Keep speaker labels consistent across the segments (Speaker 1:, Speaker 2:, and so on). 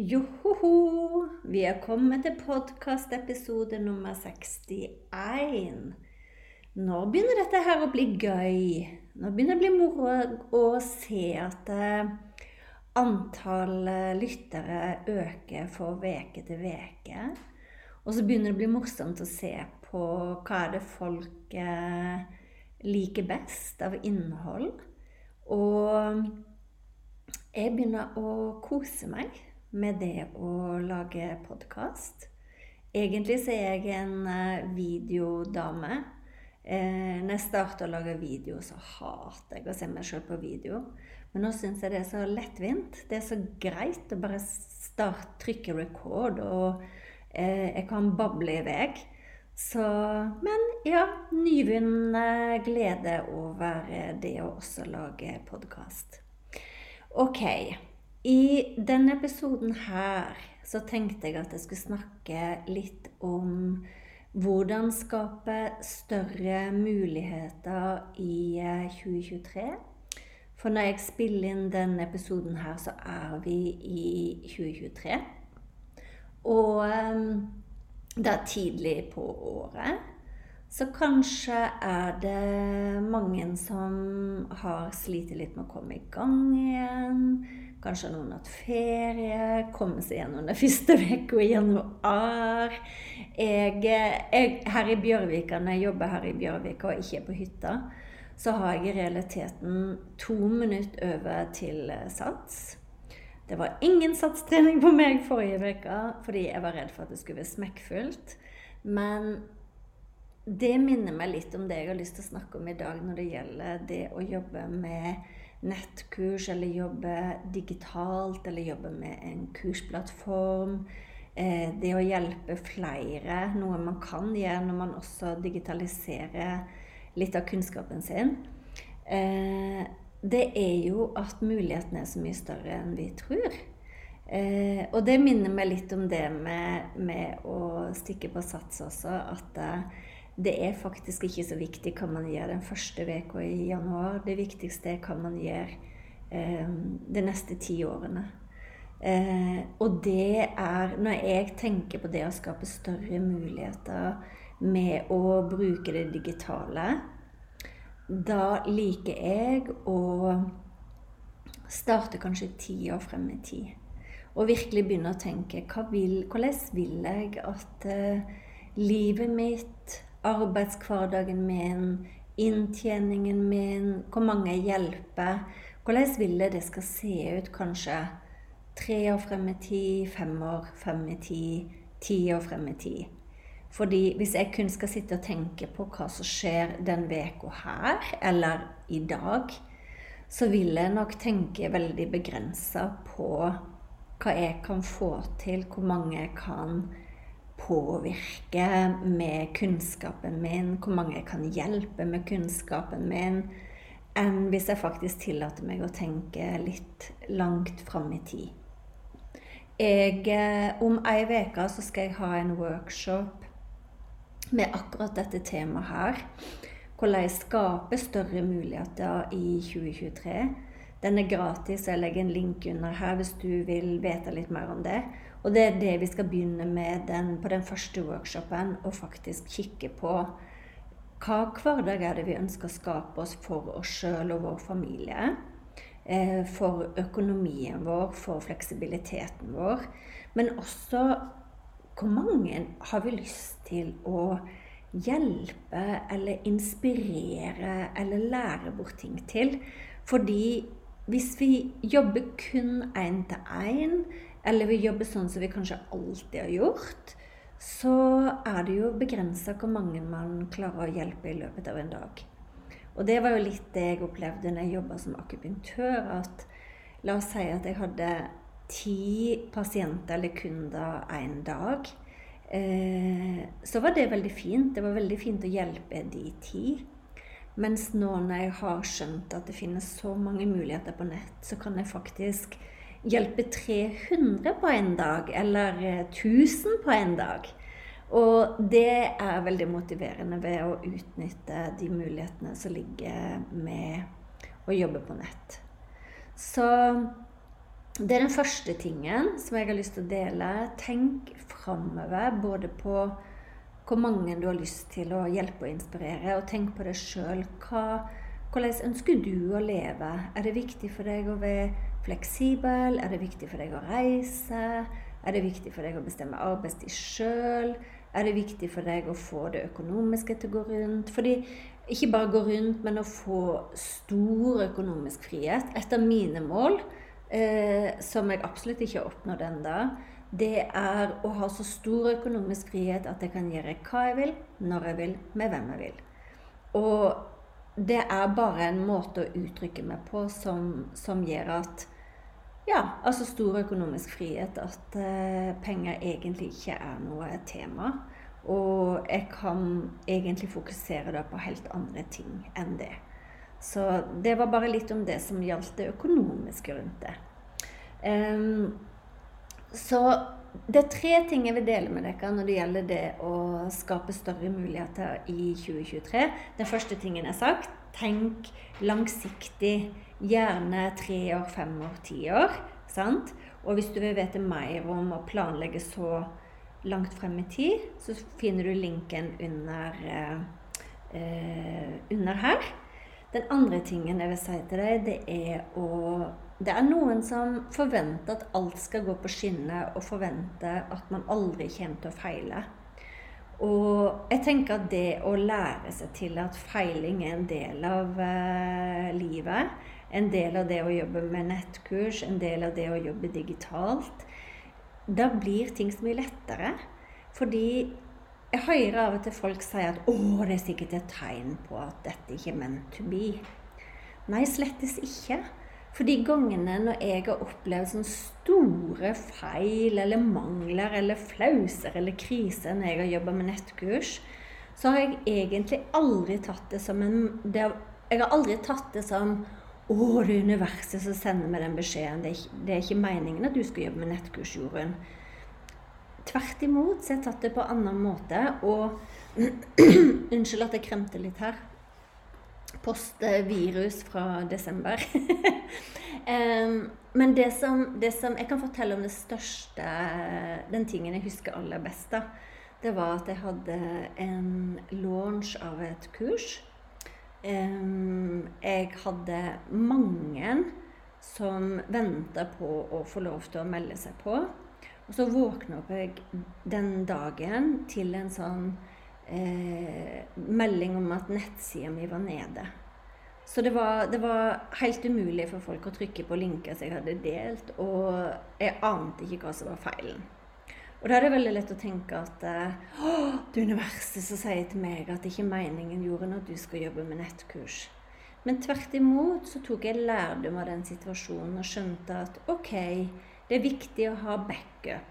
Speaker 1: Johoho! Vi er kommet til podkastepisode nummer 61. Nå begynner dette her å bli gøy. Nå begynner det å bli moro å se at uh, antall uh, lyttere øker for uke til uke. Og så begynner det å bli morsomt å se på hva er det folk uh, liker best av innhold. Og jeg begynner å kose meg med det å lage podkast. Egentlig så er jeg en eh, videodame. Eh, når jeg starter å lage video, så hater jeg å se meg sjøl på video. Men nå syns jeg det er så lettvint. Det er så greit å bare starte, trykke record, og eh, jeg kan bable i vei. Så Men ja, nyvunnen glede over det å også lage podkast. Ok. I denne episoden her så tenkte jeg at jeg skulle snakke litt om hvordan skape større muligheter i 2023. Eh, For når jeg spiller inn denne episoden her, så er vi i 2023. Og um, det er tidlig på året. Så kanskje er det mange som har slitt litt med å komme i gang igjen Kanskje noen har hatt ferie, komme seg gjennom den første uka i januar. Jeg, jeg, her i Bjørvika, når jeg jobber her i Bjørvika og ikke er på hytta, så har jeg i realiteten to minutter over til sats. Det var ingen satstrening på meg forrige uke fordi jeg var redd for at det skulle være smekkfullt. Men det minner meg litt om det jeg har lyst til å snakke om i dag når det gjelder det å jobbe med nettkurs, eller jobbe digitalt, eller jobbe med en kursplattform. Eh, det å hjelpe flere, noe man kan gjøre når man også digitaliserer litt av kunnskapen sin. Eh, det er jo at mulighetene er så mye større enn vi tror. Eh, og det minner meg litt om det med, med å stikke på sats også. At det er faktisk ikke så viktig hva man gjør den første uka i januar. Det viktigste er hva man gjør eh, de neste ti årene. Eh, og det er Når jeg tenker på det å skape større muligheter med å bruke det digitale, da liker jeg å starte kanskje ti år frem i tid. Og virkelig begynne å tenke vil, hvordan vil jeg at eh, livet mitt arbeidshverdagen min, inntjeningen min, hvor mange jeg hjelper. Hvordan vil jeg det skal se ut kanskje tre år frem i tid, fem år frem i tid, ti år frem i tid? Fordi hvis jeg kun skal sitte og tenke på hva som skjer den uka her, eller i dag, så vil jeg nok tenke veldig begrensa på hva jeg kan få til, hvor mange jeg kan påvirke med kunnskapen min, hvor mange jeg kan hjelpe med kunnskapen min, enn hvis jeg faktisk tillater meg å tenke litt langt fram i tid. Jeg, eh, om ei uke skal jeg ha en workshop med akkurat dette temaet her. Hvordan jeg skaper større muligheter i 2023. Den er gratis, jeg legger en link under her hvis du vil vite litt mer om det. Og det er det vi skal begynne med den, på den første workshopen, å faktisk kikke på hva hverdag er det vi ønsker å skape oss for oss sjøl og vår familie? Eh, for økonomien vår, for fleksibiliteten vår. Men også hvor mange har vi lyst til å hjelpe eller inspirere eller lære bort ting til? Fordi hvis vi jobber kun én til én, eller vi jobber sånn som vi kanskje alltid har gjort, så er det jo begrensa hvor mange man klarer å hjelpe i løpet av en dag. Og det var jo litt det jeg opplevde når jeg jobba som akupunktør. At la oss si at jeg hadde ti pasienter eller kunder én dag. Eh, så var det veldig fint. Det var veldig fint å hjelpe de ti. Mens nå når jeg har skjønt at det finnes så mange muligheter på nett, så kan jeg faktisk hjelpe 300 på en dag, eller 1000 på en dag. Og det er veldig motiverende ved å utnytte de mulighetene som ligger med å jobbe på nett. Så det er den første tingen som jeg har lyst til å dele. Tenk framover både på hvor mange du har lyst til å hjelpe og inspirere, og tenk på deg sjøl. Hvordan ønsker du å leve? Er det viktig for deg å være fleksibel? Er det viktig for deg å reise? Er det viktig for deg å bestemme arbeidstid sjøl? Er det viktig for deg å få det økonomiske til å gå rundt? Fordi ikke bare gå rundt, men å få stor økonomisk frihet. Et av mine mål, eh, som jeg absolutt ikke har oppnådd ennå, det er å ha så stor økonomisk frihet at jeg kan gjøre hva jeg vil, når jeg vil, med hvem jeg vil. Og det er bare en måte å uttrykke meg på som, som gjør at ja, altså stor økonomisk frihet. At eh, penger egentlig ikke er noe tema. Og jeg kan egentlig fokusere da på helt andre ting enn det. Så det var bare litt om det som gjaldt det økonomiske rundt det. Um, så det er tre ting jeg vil dele med dere når det gjelder det å skape større muligheter i 2023. Den første tingen er sagt. Tenk langsiktig Gjerne tre år, fem år, ti år. Sant? Og hvis du vil vite mer om å planlegge så langt frem i tid, så finner du linken under, eh, under her. Den andre tingen jeg vil si til deg, det er å Det er noen som forventer at alt skal gå på skinner, og forventer at man aldri kommer til å feile. Og jeg tenker at det å lære seg til at feiling er en del av eh, livet, en del av det å jobbe med nettkurs, en del av det å jobbe digitalt. Da blir ting så mye lettere. Fordi jeg hører av og til folk si at 'Å, det er sikkert et tegn på at dette ikke er meant to be'. Nei, slettes ikke. For de gangene når jeg har opplevd sånne store feil eller mangler eller flauser eller kriser når jeg har jobba med nettkurs, så har jeg egentlig aldri tatt det som en det, Jeg har aldri tatt det som å, det er universet som sender meg den beskjeden. Det er, ikke, det er ikke meningen at du skal jobbe med nettkurs, Jorunn. Tvert imot så har jeg tatt det på en annen måte. Og unnskyld at jeg kremter litt her. Post virus fra desember. um, men det som, det som, Jeg kan fortelle om det største Den tingen jeg husker aller best, da, det var at jeg hadde en launch av et kurs jeg hadde mange som venta på å få lov til å melde seg på. Og så våkna jeg den dagen til en sånn eh, melding om at nettsida mi var nede. Så det var, det var, helt umulig for folk å trykke på linker som jeg hadde delt, og jeg ante ikke hva som var feilen. Og da er det veldig lett å tenke at eh, det universet som sier til meg at det ikke meningen gjorde når du skal jobbe med nettkurs. Men tvert imot så tok jeg lærdom av den situasjonen og skjønte at OK, det er viktig å ha backup.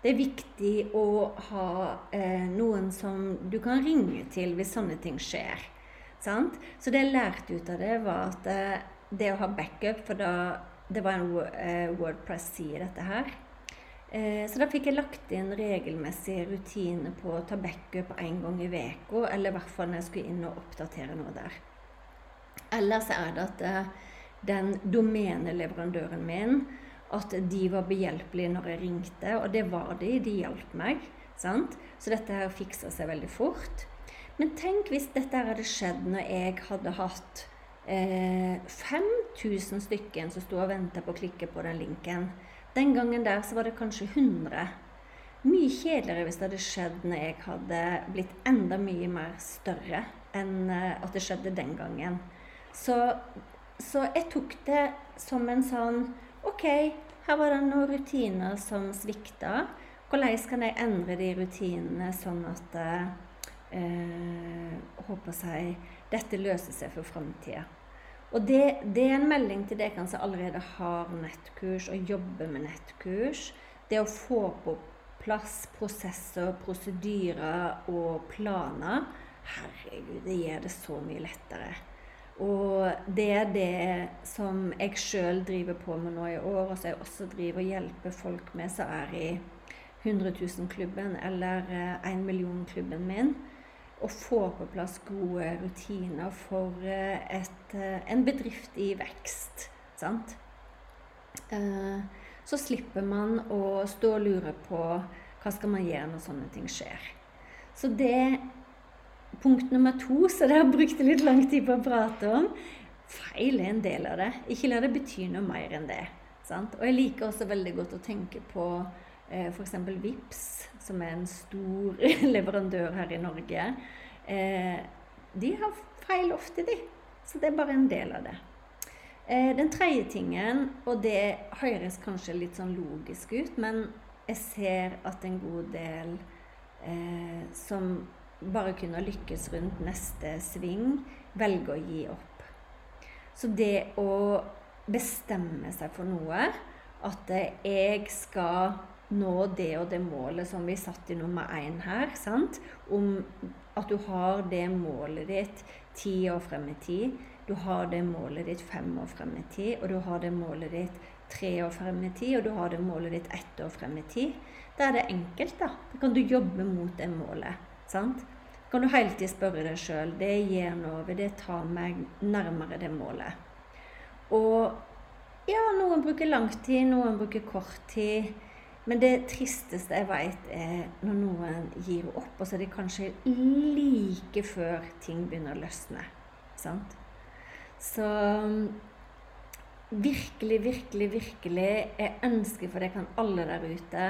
Speaker 1: Det er viktig å ha eh, noen som du kan ringe til hvis sånne ting skjer. Sant? Så det jeg lærte ut av det, var at eh, det å ha backup For da, det var en eh, Wordpress-side, dette her. Eh, så da fikk jeg lagt inn regelmessige rutiner på å ta backup én gang i uka, eller i hvert fall når jeg skulle inn og oppdatere noe der. Ellers er det at eh, den domeneleverandøren min at de var behjelpelige når jeg ringte, og det var de. De hjalp meg. Sant? Så dette her fiksa seg veldig fort. Men tenk hvis dette her hadde skjedd når jeg hadde hatt eh, 5000 stykker som sto og venta på å klikke på den linken. Den gangen der så var det kanskje 100. Mye kjedeligere hvis det hadde skjedd når jeg hadde blitt enda mye mer større enn eh, at det skjedde den gangen. Så, så jeg tok det som en sånn OK, her var det noen rutiner som svikta. Hvordan kan jeg endre de rutinene sånn at eh, håper seg, dette løser seg for framtida? Og det, det, er en melding til dere som allerede har nettkurs og jobber med nettkurs. Det å få på plass prosesser, prosedyrer og planer. Herregud, det gjør det så mye lettere. Og det er det som jeg sjøl driver på med nå i år, og som jeg også driver og hjelper folk med som er i 100 000-klubben eller 1 eh, million-klubben min. Å få på plass gode rutiner for eh, et, eh, en bedrift i vekst. Sant? Så slipper man å stå og lure på hva skal man gjøre når sånne ting skjer. Så det punkt nummer to, så det har jeg brukt litt lang tid på å prate om Feil er en del av det. Ikke la det bety noe mer enn det. Sant? Og jeg liker også veldig godt å tenke på eh, f.eks. VIPS, som er en stor leverandør her i Norge. Eh, de har feil ofte, de. Så det er bare en del av det. Eh, den tredje tingen, og det høres kanskje litt sånn logisk ut, men jeg ser at en god del eh, som bare kunne lykkes rundt neste sving, velger å gi opp. Så det å bestemme seg for noe, at jeg skal nå det og det målet som vi satt i nummer én her. Sant? Om at du har det målet ditt ti år frem i tid, du har det målet ditt fem år frem i tid, og du har det målet ditt tre år frem i tid, og du har det målet ditt ett år frem i tid. Da er det enkelt, da. Da kan du jobbe mot det målet. Sant? Kan du hele tiden spørre deg sjøl det gjør noe, det ta meg nærmere det målet. Og ja, noen bruker lang tid, noen bruker kort tid. Men det tristeste jeg veit, er når noen gir opp, og så er det kanskje like før ting begynner å løsne. Sant? Så virkelig, virkelig, virkelig Jeg ønsker for dere alle der ute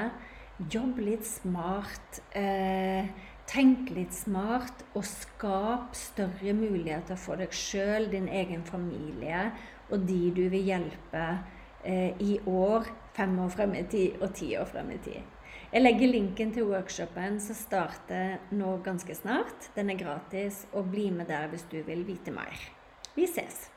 Speaker 1: Jobb litt smart. Eh, tenk litt smart, og skap større muligheter for deg sjøl, din egen familie og de du vil hjelpe eh, i år, fem år frem i tid og ti år frem i tid. Jeg legger linken til workshopen som starter nå ganske snart. Den er gratis, og bli med der hvis du vil vite mer. Vi ses!